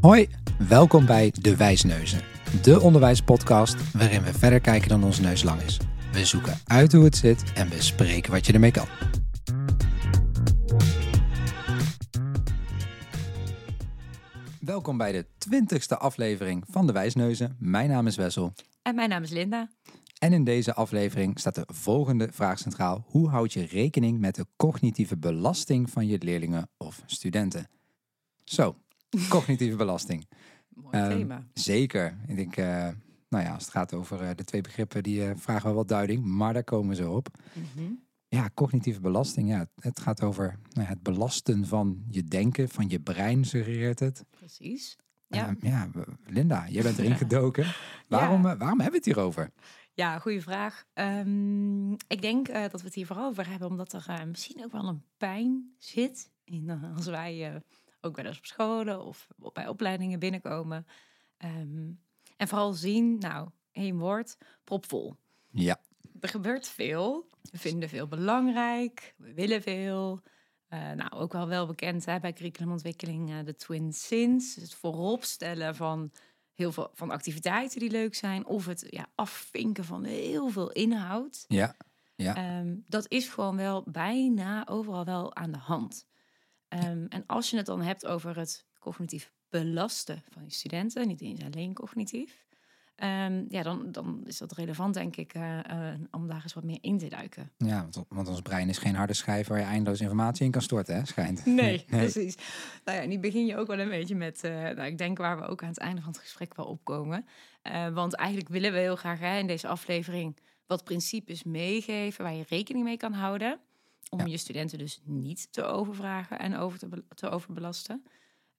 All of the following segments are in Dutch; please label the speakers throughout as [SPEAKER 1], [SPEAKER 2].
[SPEAKER 1] Hoi, welkom bij De Wijsneuzen, de onderwijspodcast waarin we verder kijken dan onze neus lang is. We zoeken uit hoe het zit en bespreken wat je ermee kan. Welkom bij de twintigste aflevering van De Wijsneuzen. Mijn naam is Wessel.
[SPEAKER 2] En mijn naam is Linda.
[SPEAKER 1] En in deze aflevering staat de volgende vraag centraal. Hoe houd je rekening met de cognitieve belasting van je leerlingen of studenten? Zo, cognitieve belasting.
[SPEAKER 2] Mooi
[SPEAKER 1] Ehm,
[SPEAKER 2] thema.
[SPEAKER 1] Zeker. Ik denk, eh, nou ja, als het gaat over eh, de twee begrippen, die eh, vragen wel wat duiding, maar daar komen ze op.
[SPEAKER 2] Mhm.
[SPEAKER 1] Ja, cognitieve belasting, ja, het gaat over nou ja, het belasten van je denken, van je brein, suggereert het.
[SPEAKER 2] Precies. Ja.
[SPEAKER 1] Ehm, ja, Linda, jij bent erin gedoken. Waarom, waarom hebben we het hierover?
[SPEAKER 2] Ja, goede vraag. Ehm, ik denk dat we het hier vooral over hebben, omdat er misschien ook wel een pijn zit. In, als wij ook wel eens op scholen of bij opleidingen binnenkomen. Ehm, en vooral zien, nou, één woord, propvol.
[SPEAKER 1] Ja,
[SPEAKER 2] Er gebeurt veel. We vinden veel belangrijk. We willen veel. Eh, nou, ook wel wel bekend hè, bij curriculumontwikkeling eh, de Twin Sins. Het vooropstellen van heel veel van activiteiten die leuk zijn. Of het ja, afvinken van heel veel inhoud.
[SPEAKER 1] ja, ja.
[SPEAKER 2] Ehm, dat is gewoon wel bijna overal wel aan de hand. Ehm, en als je het dan hebt over het cognitief belasten van je studenten, niet eens alleen cognitief, ehm, ja, dan, dan is dat relevant, denk ik, eh, eh, om daar eens wat meer in te duiken.
[SPEAKER 1] ja want, want ons brein is geen harde schijf waar je eindeloos informatie in kan storten, hè, schijnt.
[SPEAKER 2] Nee, precies. Nou ja, nu begin je ook wel een beetje met, eh, nou, ik denk waar we ook aan het einde van het gesprek wel opkomen. Want eigenlijk willen we heel graag hè, in deze aflevering wat principes meegeven waar je rekening mee kan houden. Om
[SPEAKER 1] Ja.
[SPEAKER 2] je studenten dus niet te overvragen en over te, te overbelasten.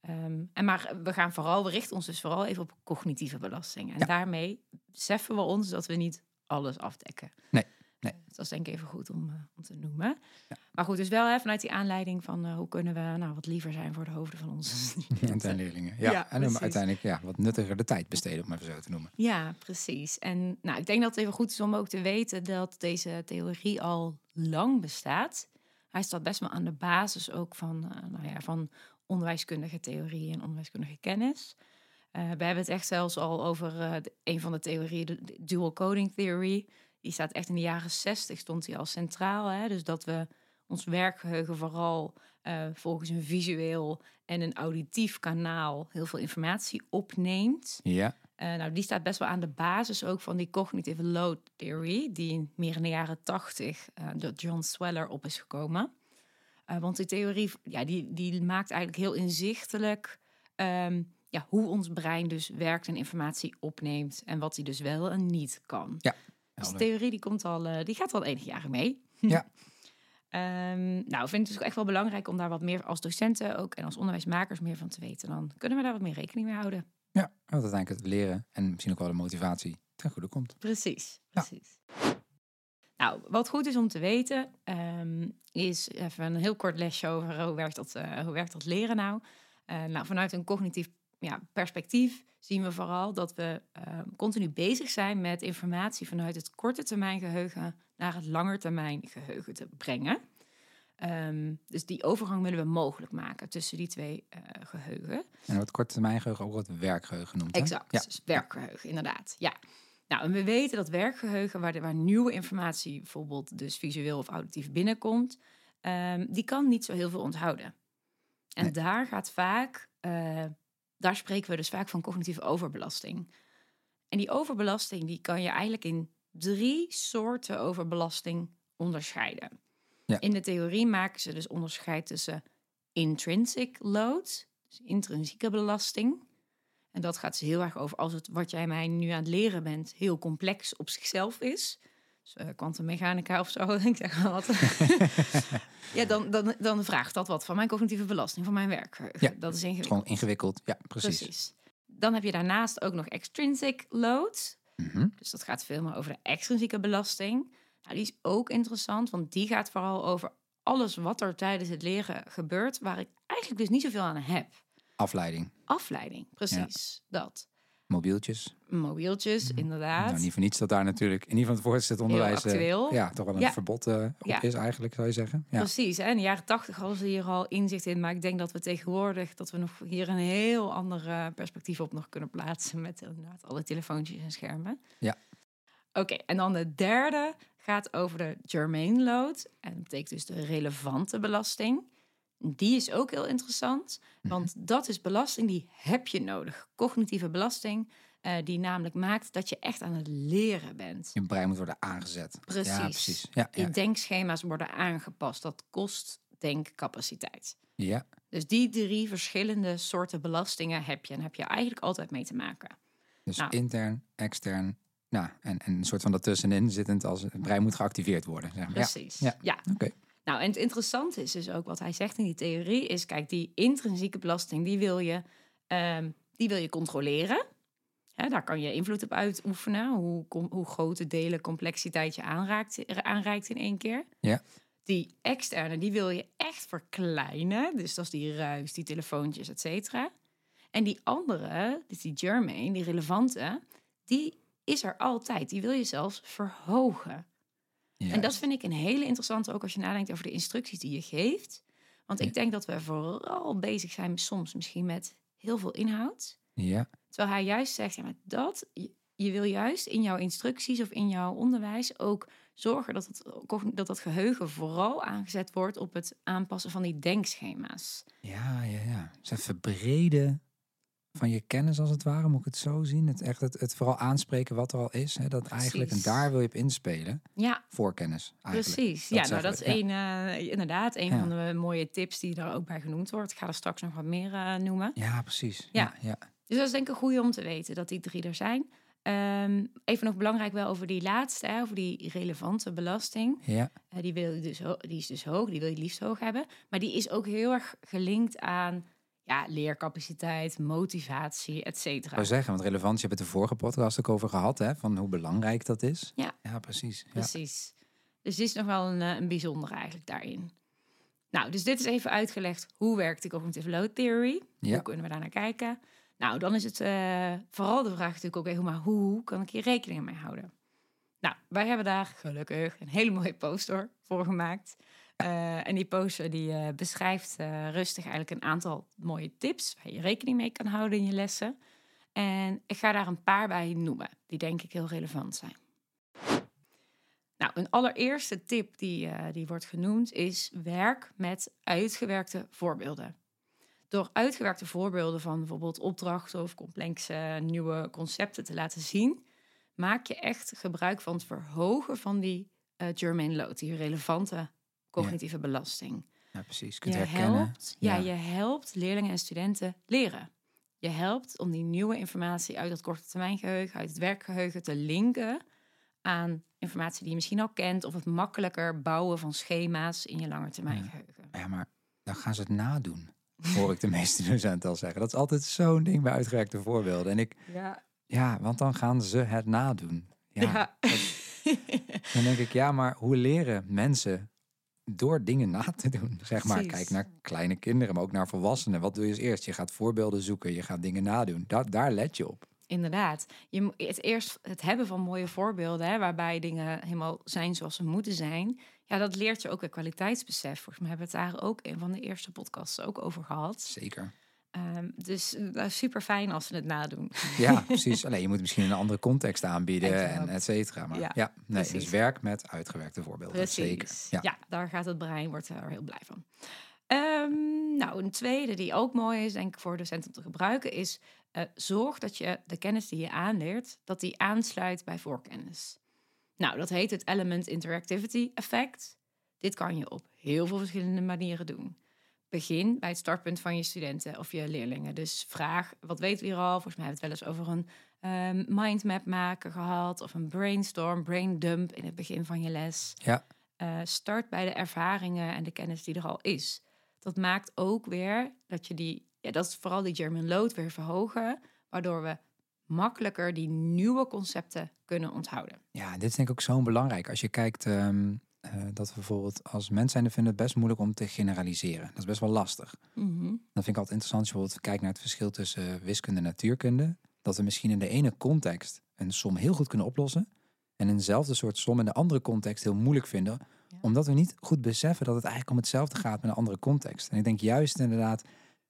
[SPEAKER 2] Ehm, en maar we gaan vooral, we richten ons dus vooral even op cognitieve belasting. En
[SPEAKER 1] Ja.
[SPEAKER 2] daarmee beseffen we ons dat we niet alles afdekken.
[SPEAKER 1] Nee, nee.
[SPEAKER 2] Dat is denk ik even goed om, eh, om te noemen. Maar goed, dus wel hè, vanuit die aanleiding van eh, hoe kunnen we nou wat liever zijn voor de hoofden van onze
[SPEAKER 1] En
[SPEAKER 2] studenten.
[SPEAKER 1] zijn leerlingen. Ja,
[SPEAKER 2] Ja,
[SPEAKER 1] en
[SPEAKER 2] precies.
[SPEAKER 1] uiteindelijk ja, wat nuttiger de tijd besteden, om even zo te noemen.
[SPEAKER 2] Ja, precies. En nou, ik denk dat het even goed is om ook te weten dat deze theorie al lang bestaat. Hij staat best wel aan de basis ook van, eh, nou ja, van onderwijskundige theorie en onderwijskundige kennis. Eh, we hebben het echt zelfs al over eh, de- een van de theorieën, de dual coding theory. Die staat echt in de jaren 60 stond die al centraal. Hè? Dus dat we ons werkgeheugen vooral eh, volgens een visueel en een auditief kanaal heel veel informatie opneemt.
[SPEAKER 1] Ja,
[SPEAKER 2] Eh, nou, die staat best wel aan de basis ook van die cognitive load theory, die meer in de jaren tachtig eh, door John Sweller op is gekomen. Want die theorie ja, die, die maakt eigenlijk heel inzichtelijk ehm, ja, hoe ons brein dus werkt en informatie opneemt en wat hij dus wel en niet kan.
[SPEAKER 1] Ja,
[SPEAKER 2] Dus de theorie die, komt al, eh, die gaat al enige jaren mee.
[SPEAKER 1] Ja.
[SPEAKER 2] Ehm, nou, ik vind het dus ook echt wel belangrijk om daar wat meer als docenten ook en als onderwijsmakers meer van te weten. Dan kunnen we daar wat meer rekening mee houden.
[SPEAKER 1] ja, want uiteindelijk het leren en misschien ook wel de motivatie ten goede komt.
[SPEAKER 2] Precies,
[SPEAKER 1] Ja.
[SPEAKER 2] precies. Nou, wat goed is om te weten, ehm, is even een heel kort lesje over hoe werkt dat, eh, hoe werkt dat leren nou. Eh, nou, vanuit een cognitief ja, perspectief zien we vooral dat we ehm, continu bezig zijn met informatie vanuit het korte termijn geheugen naar het langetermijn geheugen te brengen. Ehm, dus die overgang willen we mogelijk maken tussen die twee eh, geheugen.
[SPEAKER 1] En wordt korte termijn geheugen ook wat werkgeheugen genoemd.
[SPEAKER 2] Exact,
[SPEAKER 1] Ja.
[SPEAKER 2] dus werkgeheugen, inderdaad. Ja. Nou, en we weten dat werkgeheugen, waar, de- waar nieuwe informatie bijvoorbeeld dus visueel of auditief binnenkomt, ehm, die kan niet zo heel veel onthouden. En
[SPEAKER 1] Nee.
[SPEAKER 2] daar gaat vaak, eh, daar spreken we dus vaak van cognitieve overbelasting. En die overbelasting, die kan je eigenlijk in drie soorten overbelasting onderscheiden.
[SPEAKER 1] Ja.
[SPEAKER 2] In de theorie maken ze dus onderscheid tussen intrinsic load, dus intrinsieke belasting. En dat gaat dus heel erg over als het wat jij mij nu aan het leren bent heel complex op zichzelf is. Dus eh, kwantummechanica of zo, ik zeg maar wat. ja, dan, dan, dan vraagt dat wat van mijn cognitieve belasting, van mijn werkgeheugen.
[SPEAKER 1] Ja,
[SPEAKER 2] dat is ingewikkeld.
[SPEAKER 1] gewoon ingewikkeld. Ja, precies.
[SPEAKER 2] Precies. Dan heb je daarnaast ook nog extrinsic load.
[SPEAKER 1] Mhm.
[SPEAKER 2] Dus dat gaat veel meer over de extrinsieke belasting. Nou, die is ook interessant, want die gaat vooral over alles wat er tijdens het leren gebeurt, waar ik eigenlijk dus niet zoveel aan heb.
[SPEAKER 1] Afleiding.
[SPEAKER 2] Afleiding, precies. Dat.
[SPEAKER 1] Mobieltjes.
[SPEAKER 2] Mobieltjes, inderdaad.
[SPEAKER 1] Nou, niet voor niets dat daar natuurlijk in ieder geval het voortgezet onderwijs... eh,
[SPEAKER 2] actueel.
[SPEAKER 1] ja, toch wel een
[SPEAKER 2] Ja.
[SPEAKER 1] verbod eh, op
[SPEAKER 2] Ja.
[SPEAKER 1] is eigenlijk, zou je zeggen. Ja.
[SPEAKER 2] Precies, hè? in de jaren tachtig hadden ze hier al inzicht in. Maar ik denk dat we tegenwoordig, dat we nog hier een heel ander perspectief op nog kunnen plaatsen. Met inderdaad alle telefoontjes en schermen.
[SPEAKER 1] Ja.
[SPEAKER 2] Oké, en dan de derde gaat over de germane load. En dat betekent dus de relevante belasting. Die is ook heel interessant, want dat is belasting die heb je nodig. Cognitieve belasting, eh, die namelijk maakt dat je echt aan het leren bent.
[SPEAKER 1] Je brein moet worden aangezet. Ja,
[SPEAKER 2] Precies.
[SPEAKER 1] precies. Ja,
[SPEAKER 2] Je
[SPEAKER 1] ja.
[SPEAKER 2] denkschema's worden aangepast. Dat kost denkcapaciteit.
[SPEAKER 1] ja.
[SPEAKER 2] Dus die drie verschillende soorten belastingen heb je. En heb je eigenlijk altijd mee te maken.
[SPEAKER 1] Dus
[SPEAKER 2] Nou.
[SPEAKER 1] intern, extern. Nou, en, en een soort van daartussenin zittend als het brein moet geactiveerd worden. Zeg maar.
[SPEAKER 2] Precies.
[SPEAKER 1] Ja.
[SPEAKER 2] Ja.
[SPEAKER 1] Oké.
[SPEAKER 2] Nou, en het interessante is dus ook wat hij zegt in die theorie is, kijk, die intrinsieke belasting, die wil je, ehm, die wil je controleren. Hè, daar kan je invloed op uitoefenen, hoe, com- hoe grote delen complexiteit je aanraakt, aanreikt in één keer.
[SPEAKER 1] Ja.
[SPEAKER 2] Die externe, die wil je echt verkleinen. Dus dat is die ruis, die telefoontjes, et cetera. En die andere, dus die germane, die relevante, die is er altijd. Die wil je zelfs verhogen. En dat vind ik een hele interessante, ook als je nadenkt over de instructies die je geeft. Want ik denk dat we vooral bezig zijn soms misschien met heel veel inhoud.
[SPEAKER 1] Ja,
[SPEAKER 2] Terwijl hij juist zegt, ja, maar dat, je, je wil juist in jouw instructies of in jouw onderwijs ook zorgen dat het, dat dat geheugen vooral aangezet wordt op het aanpassen van die denkschema's.
[SPEAKER 1] ja, ja. ja. Ze verbreden van je kennis als het ware, moet ik het zo zien. Het, echt het, het vooral aanspreken wat er al is. Hè, dat eigenlijk, en daar wil je op inspelen.
[SPEAKER 2] Ja,
[SPEAKER 1] Voor kennis eigenlijk.
[SPEAKER 2] precies.
[SPEAKER 1] Dat
[SPEAKER 2] ja, nou dat is een, eh, inderdaad een
[SPEAKER 1] Ja.
[SPEAKER 2] van de mooie tips die daar ook bij genoemd wordt. Ik ga er straks nog wat meer eh, noemen.
[SPEAKER 1] Ja, precies.
[SPEAKER 2] Ja.
[SPEAKER 1] Ja, ja.
[SPEAKER 2] Dus dat is denk ik een goede om te weten dat die drie er zijn. Ehm, even nog belangrijk wel over die laatste, hè, over die relevante belasting.
[SPEAKER 1] ja.
[SPEAKER 2] Eh, die, wil je dus die is dus hoog, die wil je liefst hoog hebben. Maar die is ook heel erg gelinkt aan ja, leercapaciteit, motivatie, et
[SPEAKER 1] Ik
[SPEAKER 2] cetera.
[SPEAKER 1] wou zeggen, want relevantie hebben we het de vorige podcast ook over gehad, hè, van hoe belangrijk dat is.
[SPEAKER 2] Ja.
[SPEAKER 1] Ja, precies. Ja.
[SPEAKER 2] Precies. Dus dit is nog wel een, eh, een bijzondere eigenlijk daarin. Nou, dus dit is even uitgelegd hoe werkt de cognitive load theory.
[SPEAKER 1] Ja.
[SPEAKER 2] Hoe kunnen we daar naar kijken? Nou, dan is het eh, vooral de vraag natuurlijk ook even, maar hoe kan ik hier rekening mee houden? Nou, wij hebben daar gelukkig een hele mooie poster voor gemaakt. Eh, en die poster die eh, beschrijft eh, rustig eigenlijk een aantal mooie tips waar je rekening mee kan houden in je lessen. En ik ga daar een paar bij noemen, die denk ik heel relevant zijn. Nou, een allereerste tip die, die wordt genoemd is werk met uitgewerkte voorbeelden. Door uitgewerkte voorbeelden van bijvoorbeeld opdrachten of complexe nieuwe concepten te laten zien, maak je echt gebruik van het verhogen van die germane load, die relevante cognitieve belasting.
[SPEAKER 1] Ja, precies. Je kunt
[SPEAKER 2] Je
[SPEAKER 1] herkennen.
[SPEAKER 2] helpt, ja.
[SPEAKER 1] Ja.
[SPEAKER 2] je helpt leerlingen en studenten leren. Je helpt om die nieuwe informatie uit dat korte termijn geheugen, uit het werkgeheugen te linken aan informatie die je misschien al kent of het makkelijker bouwen van schema's in je langetermijn
[SPEAKER 1] Ja.
[SPEAKER 2] geheugen.
[SPEAKER 1] Ja, maar dan gaan ze het nadoen. Hoor ik de meeste docenten al zeggen. Dat is altijd zo'n ding bij uitgewerkte voorbeelden. En ik,
[SPEAKER 2] Ja.
[SPEAKER 1] ja, want dan gaan ze het nadoen. Ja,
[SPEAKER 2] Ja.
[SPEAKER 1] Dan denk ik, ja, maar hoe leren mensen door dingen na te doen? Zeg maar,
[SPEAKER 2] Precies.
[SPEAKER 1] kijk naar kleine kinderen, maar ook naar volwassenen. Wat doe je als eerst? Je gaat voorbeelden zoeken, je gaat dingen nadoen. Daar, daar let je op.
[SPEAKER 2] Inderdaad. Je, het eerst het hebben van mooie voorbeelden, hè, waarbij dingen helemaal zijn zoals ze moeten zijn. Ja, dat leert je ook weer kwaliteitsbesef. Volgens mij hebben we het daar ook een van de eerste podcasts ook over gehad.
[SPEAKER 1] Zeker.
[SPEAKER 2] Ehm, dus uh, super fijn als ze het nadoen.
[SPEAKER 1] Ja, precies. Alleen je moet misschien een andere context aanbieden
[SPEAKER 2] Exact.
[SPEAKER 1] en et cetera. Maar ja,
[SPEAKER 2] Ja,
[SPEAKER 1] nee,
[SPEAKER 2] precies.
[SPEAKER 1] dus werk met uitgewerkte voorbeelden.
[SPEAKER 2] Precies.
[SPEAKER 1] Zeker. Ja.
[SPEAKER 2] Ja. daar gaat het brein wordt er heel blij van. Ehm, nou, een tweede die ook mooi is, denk ik, voor docenten om te gebruiken, is eh, zorg dat je de kennis die je aanleert, dat die aansluit bij voorkennis. Nou, dat heet het Element Interactivity Effect. Dit kan je op heel veel verschillende manieren doen. Begin bij het startpunt van je studenten of je leerlingen. Dus vraag, wat weten we hier al? Volgens mij hebben we het wel eens over een ehm, mindmap maken gehad... of een brainstorm, brain dump in het begin van je les.
[SPEAKER 1] Ja.
[SPEAKER 2] Eh, start bij de ervaringen en de kennis die er al is. Dat maakt ook weer dat je die... Ja, dat is vooral die German load weer verhogen... waardoor we makkelijker die nieuwe concepten kunnen onthouden.
[SPEAKER 1] Ja, dit is denk ik ook zo belangrijk. Als je kijkt ehm, eh, dat we bijvoorbeeld als mens zijn, vinden het best moeilijk om te generaliseren. Dat is best wel lastig.
[SPEAKER 2] Mhm.
[SPEAKER 1] Dan vind ik altijd interessant als je bijvoorbeeld kijkt naar het verschil tussen wiskunde en natuurkunde. dat we misschien in de ene context een som heel goed kunnen oplossen. En eenzelfde soort som in de andere context heel moeilijk vinden.
[SPEAKER 2] Ja.
[SPEAKER 1] Omdat we niet goed beseffen dat het eigenlijk om hetzelfde gaat met een andere context. En ik denk juist inderdaad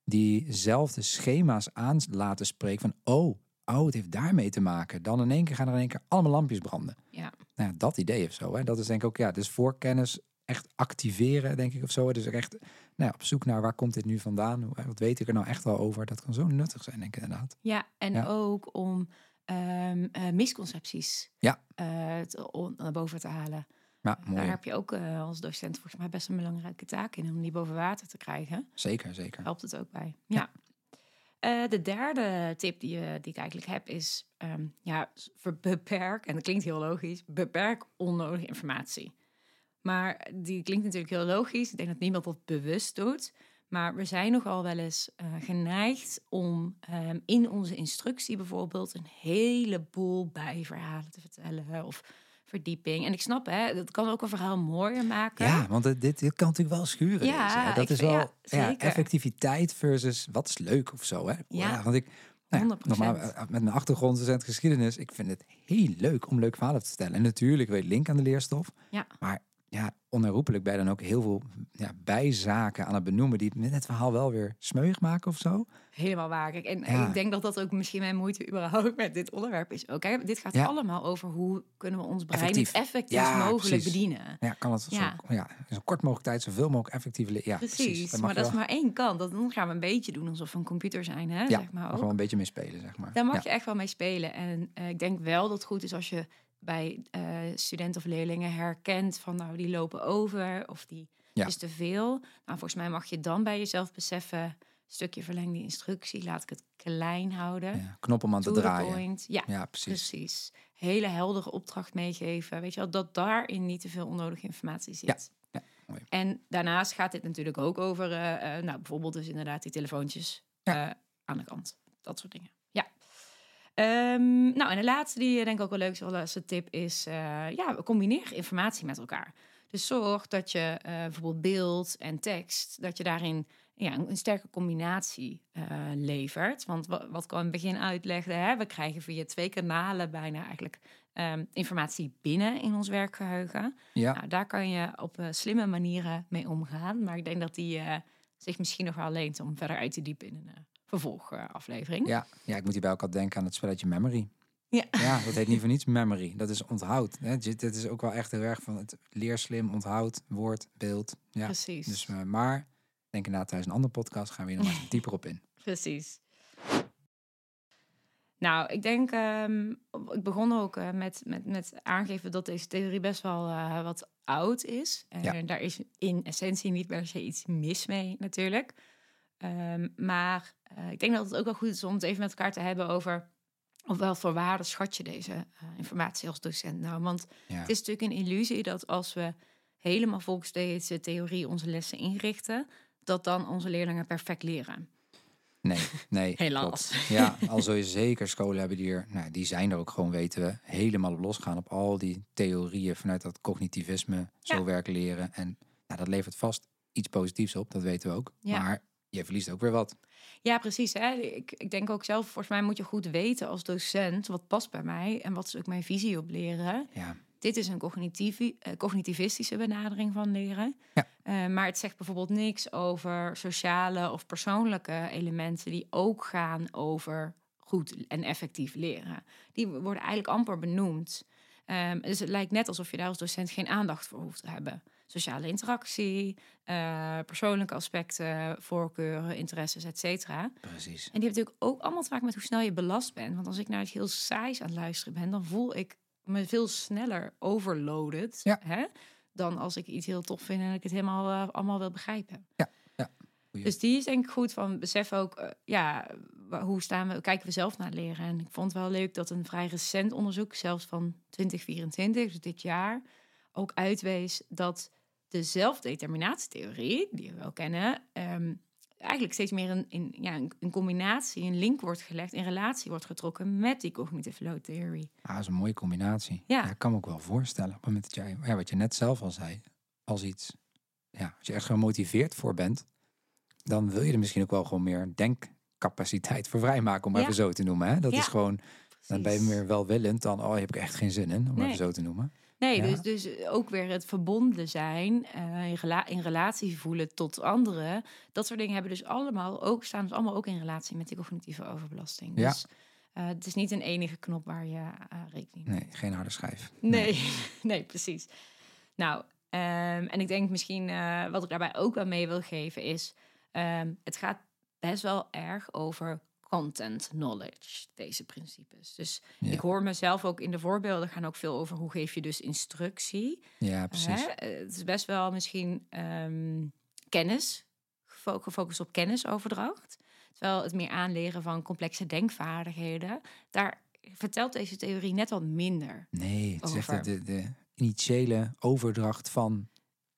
[SPEAKER 1] diezelfde schema's aan laten spreken van oh, oh, het heeft daarmee te maken. Dan in één keer gaan er in één keer allemaal lampjes branden.
[SPEAKER 2] Ja.
[SPEAKER 1] Nou dat idee of zo. Hè? Dat is denk ik ook, ja, dus voorkennis echt activeren, denk ik of zo. Dus echt nou op zoek naar waar komt dit nu vandaan? Hoe- Wat weet ik er nou echt wel over? Dat kan zo nuttig zijn, denk ik inderdaad.
[SPEAKER 2] Ja, en
[SPEAKER 1] Ja.
[SPEAKER 2] ook om ehm, eh, misconcepties
[SPEAKER 1] Ja.
[SPEAKER 2] eh, te, on- naar boven te halen.
[SPEAKER 1] Ja, mooi.
[SPEAKER 2] Daar heb je ook eh, als docent volgens mij best een belangrijke taak in om die boven water te krijgen.
[SPEAKER 1] Zeker, zeker.
[SPEAKER 2] Helpt het ook bij. Ja. Eh, de derde tip die, eh, die ik eigenlijk heb is, ehm, ja, beperk, en dat klinkt heel logisch, beperk onnodige informatie. Maar die klinkt natuurlijk heel logisch. Ik denk dat niemand dat bewust doet. Maar we zijn nogal wel eens eh, geneigd om ehm, in onze instructie bijvoorbeeld een heleboel bijverhalen te vertellen of verdieping. En ik snap, hè, dat kan ook een verhaal mooier maken.
[SPEAKER 1] Ja, want dit, dit kan natuurlijk wel schuren.
[SPEAKER 2] Ja,
[SPEAKER 1] dat is wel
[SPEAKER 2] ja,
[SPEAKER 1] effectiviteit versus wat is leuk of zo. Hè?
[SPEAKER 2] Ja,
[SPEAKER 1] want ik, nou ja,
[SPEAKER 2] 100%.
[SPEAKER 1] nogmaals, eh, met mijn achtergrond docent geschiedenis, ik vind het heel leuk om leuk verhalen te vertellen. En natuurlijk weet link aan de leerstof.
[SPEAKER 2] Ja.
[SPEAKER 1] Maar ja, onherroepelijk ben je dan ook heel veel ja, bijzaken aan het benoemen die het, het verhaal wel weer smeuig maken of zo.
[SPEAKER 2] Helemaal waar. Kijk, en
[SPEAKER 1] Ja.
[SPEAKER 2] ik denk dat dat ook misschien mijn moeite überhaupt met dit onderwerp is. Ook, hè? Dit gaat
[SPEAKER 1] Ja.
[SPEAKER 2] allemaal over hoe kunnen we ons brein
[SPEAKER 1] Effectief.
[SPEAKER 2] het effectief mogelijk
[SPEAKER 1] precies.
[SPEAKER 2] bedienen.
[SPEAKER 1] Ja, kan het
[SPEAKER 2] Ja.
[SPEAKER 1] Zo, ja, zo kort mogelijk tijd zoveel mogelijk effectief leren. Ja,
[SPEAKER 2] Precies, maar dat is maar één kant. Dat, dan gaan we een beetje doen alsof we een computer zijn, hè?
[SPEAKER 1] ja,
[SPEAKER 2] zeg maar ook.
[SPEAKER 1] wel een beetje meespelen, zeg maar.
[SPEAKER 2] Daar mag je echt wel mee spelen. En eh, ik denk wel dat het goed is als je bij eh, studenten of leerlingen herkent van nou die lopen over of die
[SPEAKER 1] Ja.
[SPEAKER 2] is te veel. Nou, volgens mij mag je dan bij jezelf beseffen, stukje verlengde instructie, laat ik het klein houden.
[SPEAKER 1] Ja, knop om aan te
[SPEAKER 2] To
[SPEAKER 1] draaien.
[SPEAKER 2] Ja,
[SPEAKER 1] Ja, precies.
[SPEAKER 2] precies. Hele heldere opdracht meegeven. Weet je wel, dat daarin niet te veel onnodige informatie zit.
[SPEAKER 1] Ja, mooi.
[SPEAKER 2] En daarnaast gaat dit natuurlijk ook over, eh, eh, nou, bijvoorbeeld dus inderdaad die telefoontjes aan de kant. Dat soort dingen. Ehm, nou, en de laatste die eh, denk ik ook wel leuk is, als een tip, is eh, ja, combineer informatie met elkaar. Dus zorg dat je eh, bijvoorbeeld beeld en tekst, dat je daarin ja, een, een sterke combinatie levert. Want wat, wat ik al in het begin uitlegde, hè, we krijgen via twee kanalen bijna eigenlijk ehm, informatie binnen in ons werkgeheugen.
[SPEAKER 1] Ja,
[SPEAKER 2] Nou, daar kan je op slimme manieren mee omgaan. Maar ik denk dat die zich misschien nog wel leent om verder uit te diepen in een vervolgaflevering.
[SPEAKER 1] ja, ja, ik moet hierbij ook al denken aan het spelletje Memory.
[SPEAKER 2] Ja.
[SPEAKER 1] Ja, dat heet niet voor niets memory. Dat is onthoud. Dit is ook wel echt heel erg van het leer slim, onthoud, woord, beeld. Ja.
[SPEAKER 2] Precies.
[SPEAKER 1] Dus, eh, maar ik denk inderdaad tijdens een andere podcast gaan we hier nog wat dieper op in.
[SPEAKER 2] Precies. Nou, ik denk, ehm, ik begon ook eh, met, met, met aangeven dat deze theorie best wel eh, wat oud is. En
[SPEAKER 1] Ja.
[SPEAKER 2] daar is in essentie niet per se iets mis mee natuurlijk. Ehm, maar ik denk dat het ook wel goed is om het even met elkaar te hebben over op wat voor waarde schat je deze eh, informatie als docent nou. Want
[SPEAKER 1] Ja,
[SPEAKER 2] het is natuurlijk een illusie dat als we helemaal volgens deze theorie onze lessen inrichten, dat dan onze leerlingen perfect leren.
[SPEAKER 1] nee, nee.
[SPEAKER 2] Helaas.
[SPEAKER 1] klopt. Ja, al zul je zeker scholen hebben die er, nou, die zijn er ook gewoon, weten we, helemaal op losgaan op al die theorieën vanuit dat cognitivisme, zo
[SPEAKER 2] Ja.
[SPEAKER 1] werk leren. En nou, dat levert vast iets positiefs op, dat weten we ook.
[SPEAKER 2] Ja.
[SPEAKER 1] Maar je verliest ook weer wat.
[SPEAKER 2] Ja, precies. Hè? Ik, ik denk ook zelf, volgens mij moet je goed weten als docent wat past bij mij en wat is ook mijn visie op leren.
[SPEAKER 1] Ja,
[SPEAKER 2] Dit is een cognitieve, eh, cognitivistische benadering van leren.
[SPEAKER 1] Ja.
[SPEAKER 2] Eh, maar het zegt bijvoorbeeld niks over sociale of persoonlijke elementen die ook gaan over goed en effectief leren. Die worden eigenlijk amper benoemd. Ehm, dus het lijkt net alsof je daar als docent geen aandacht voor hoeft te hebben. Sociale interactie, eh, persoonlijke aspecten, voorkeuren, interesses, et cetera.
[SPEAKER 1] precies.
[SPEAKER 2] En die heeft natuurlijk ook allemaal te maken met hoe snel je belast bent. Want als ik naar iets heel saais aan het luisteren ben, dan voel ik me veel sneller overloaded.
[SPEAKER 1] Ja.
[SPEAKER 2] Hè? Dan als ik iets heel tof vind en ik het helemaal eh, allemaal wil begrijpen.
[SPEAKER 1] Goeie.
[SPEAKER 2] Dus die is denk ik goed van besef ook, eh, ja, hoe staan we, kijken we zelf naar leren. En ik vond het wel leuk dat een vrij recent onderzoek, zelfs van 2024, dus dit jaar, ook uitwees dat de zelfdeterminatietheorie, die we wel kennen, ehm, eigenlijk steeds meer een, in, ja, een, combinatie, een link wordt gelegd, in relatie wordt getrokken met die cognitive load theory.
[SPEAKER 1] Ah, dat is een mooie combinatie.
[SPEAKER 2] Ja.
[SPEAKER 1] ik kan me ook wel voorstellen. Op het moment dat jij, ja, wat je net zelf al zei, als iets, ja, als je echt gemotiveerd voor bent, dan wil je er misschien ook wel gewoon meer capaciteit voor vrijmaken, om maar
[SPEAKER 2] Ja.
[SPEAKER 1] even zo te noemen. Hè? Dat is gewoon, dan ben je meer welwillend dan, oh, heb ik echt geen zin in, om
[SPEAKER 2] Nee.
[SPEAKER 1] even zo te noemen.
[SPEAKER 2] Nee,
[SPEAKER 1] Ja.
[SPEAKER 2] dus, dus ook weer het verbonden zijn, eh, in, rela- in relatie voelen tot anderen. Dat soort dingen hebben dus allemaal ook, staan dus allemaal ook in relatie met die cognitieve overbelasting.
[SPEAKER 1] Ja.
[SPEAKER 2] Dus eh, het is niet een enige knop waar je eh, rekening mee
[SPEAKER 1] Nee, geen harde schijf.
[SPEAKER 2] Nee, nee, precies. Nou, ehm, en ik denk misschien wat ik daarbij ook wel mee wil geven is, ehm, het gaat best wel erg over content knowledge, deze principes. Dus
[SPEAKER 1] Ja.
[SPEAKER 2] ik hoor mezelf ook in de voorbeelden gaan ook veel over hoe geef je dus instructie.
[SPEAKER 1] Ja, precies.
[SPEAKER 2] Hè? Eh, Het is best wel misschien ehm, kennis, gefo- gefocust op kennisoverdracht. Terwijl het meer aanleren van complexe denkvaardigheden, daar vertelt deze theorie net wat minder.
[SPEAKER 1] Nee, het is echt de, de, initiële overdracht van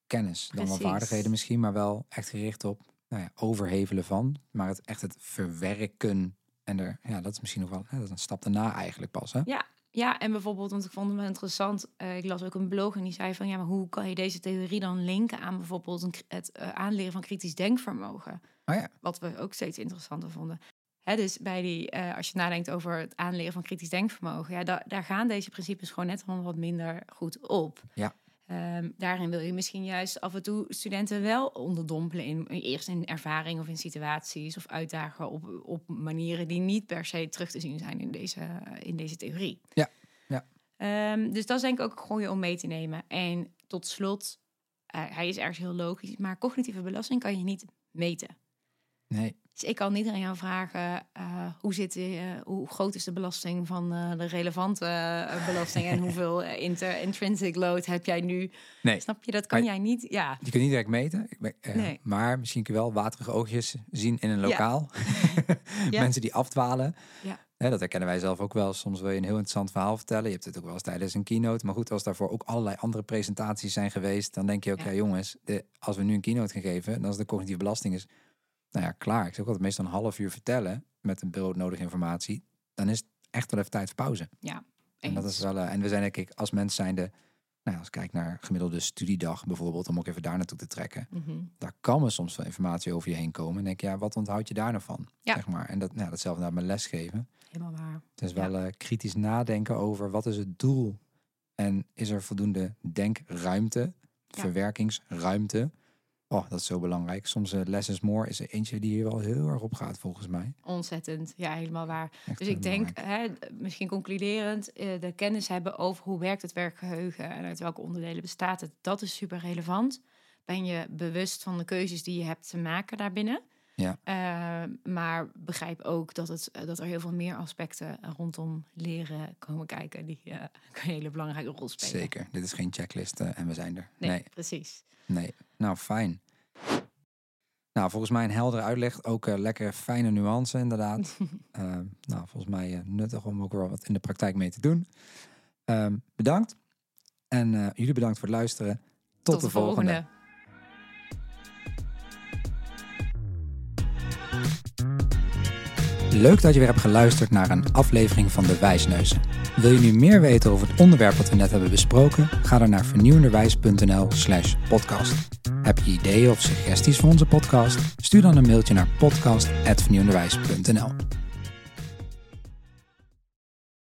[SPEAKER 1] kennis. Dan wel vaardigheden misschien, maar wel echt gericht op nou ja, overhevelen van. Maar het, echt het verwerken. En er, ja, dat is misschien nog wel dat is een stap daarna eigenlijk pas. Hè?
[SPEAKER 2] Ja, ja, en bijvoorbeeld, want ik vond het wel interessant. eh, ik las ook een blog en die zei van ja, maar hoe kan je deze theorie dan linken aan bijvoorbeeld een, het eh, aanleren van kritisch denkvermogen?
[SPEAKER 1] Oh ja,
[SPEAKER 2] Wat we ook steeds interessanter vonden. Hè, dus bij die, eh, als je nadenkt over het aanleren van kritisch denkvermogen, ja, da- daar gaan deze principes gewoon net wel wat minder goed op.
[SPEAKER 1] Ja.
[SPEAKER 2] Ehm, daarin wil je misschien juist af en toe studenten wel onderdompelen in eerst in ervaring of in situaties of uitdagen op, op manieren die niet per se terug te zien zijn in deze, in deze theorie.
[SPEAKER 1] Ja, ja.
[SPEAKER 2] Ehm, dus dat is denk ik ook goed om mee te nemen. En tot slot, eh, hij is ergens heel logisch, maar cognitieve belasting kan je niet meten.
[SPEAKER 1] nee.
[SPEAKER 2] Dus ik kan niet aan jou vragen eh, hoe, zit, eh, hoe groot is de belasting van eh, de relevante belasting en hoeveel inter, intrinsic load heb jij nu?
[SPEAKER 1] Nee.
[SPEAKER 2] Snap je? Dat kan
[SPEAKER 1] Maar-
[SPEAKER 2] jij niet. Ja,
[SPEAKER 1] Je kunt niet direct meten,
[SPEAKER 2] Nee.
[SPEAKER 1] maar misschien kun je wel waterige oogjes zien in een lokaal.
[SPEAKER 2] Ja.
[SPEAKER 1] Mensen die afdwalen.
[SPEAKER 2] Ja.
[SPEAKER 1] Hè, dat herkennen wij zelf ook wel. Soms wil je een heel interessant verhaal vertellen. Je hebt het ook wel eens tijdens een keynote. Maar goed, als daarvoor ook allerlei andere presentaties zijn geweest, dan denk je ook, ja,
[SPEAKER 2] Ja.
[SPEAKER 1] jongens, de, als we nu een keynote gaan geven, dan is de cognitieve belasting is, nou ja, klaar. Ik zeg ook altijd meestal een half uur vertellen met een broodnodige informatie. Dan is het echt wel even tijd voor pauze. En dat is wel, eh, en we zijn denk ik als mens zijnde, nou ja, als ik kijk naar gemiddelde studiedag bijvoorbeeld, om ook even daar naartoe te trekken.
[SPEAKER 2] Mhm.
[SPEAKER 1] Daar kan er soms wel informatie over je heen komen. En denk je, ja, wat onthoud je daar nou van?
[SPEAKER 2] Ja.
[SPEAKER 1] Zeg maar. En dat, nou, datzelfde naar mijn lesgeven.
[SPEAKER 2] Helemaal waar.
[SPEAKER 1] Het is
[SPEAKER 2] Ja.
[SPEAKER 1] wel eh, kritisch nadenken over wat is het doel en is er voldoende denkruimte,
[SPEAKER 2] Ja.
[SPEAKER 1] verwerkingsruimte. Oh, dat is zo belangrijk. Soms uh, less is more is er eentje die hier wel heel erg op gaat volgens mij.
[SPEAKER 2] Ontzettend. Ja, helemaal waar.
[SPEAKER 1] Echt
[SPEAKER 2] Dus
[SPEAKER 1] heel
[SPEAKER 2] ik denk, hè, misschien concluderend, eh, de kennis hebben over hoe werkt het werkgeheugen en uit welke onderdelen bestaat het, dat is super relevant. Ben je bewust van de keuzes die je hebt te maken daarbinnen?
[SPEAKER 1] Ja.
[SPEAKER 2] Eh, maar begrijp ook dat, het, eh, dat er heel veel meer aspecten rondom leren komen kijken die eh, een hele belangrijke rol spelen.
[SPEAKER 1] Zeker. Dit is geen checklist eh, en we zijn er.
[SPEAKER 2] Nee,
[SPEAKER 1] nee.
[SPEAKER 2] precies.
[SPEAKER 1] Nee, nou fijn. Nou, volgens mij een heldere uitleg. Ook eh lekker fijne nuance, inderdaad. Eh, nou, volgens mij eh, nuttig om ook wel wat in de praktijk mee te doen. Ehm, bedankt. En jullie bedankt voor het luisteren. Tot, de, volgende. Leuk dat je weer hebt geluisterd naar een aflevering van De Wijsneuzen. Wil je nu meer weten over het onderwerp wat we net hebben besproken? Ga dan naar vernieuwenderwijs.nl slash podcast. Heb je ideeën of suggesties voor onze podcast? Stuur dan een mailtje naar podcast.vernieuwenderwijs.nl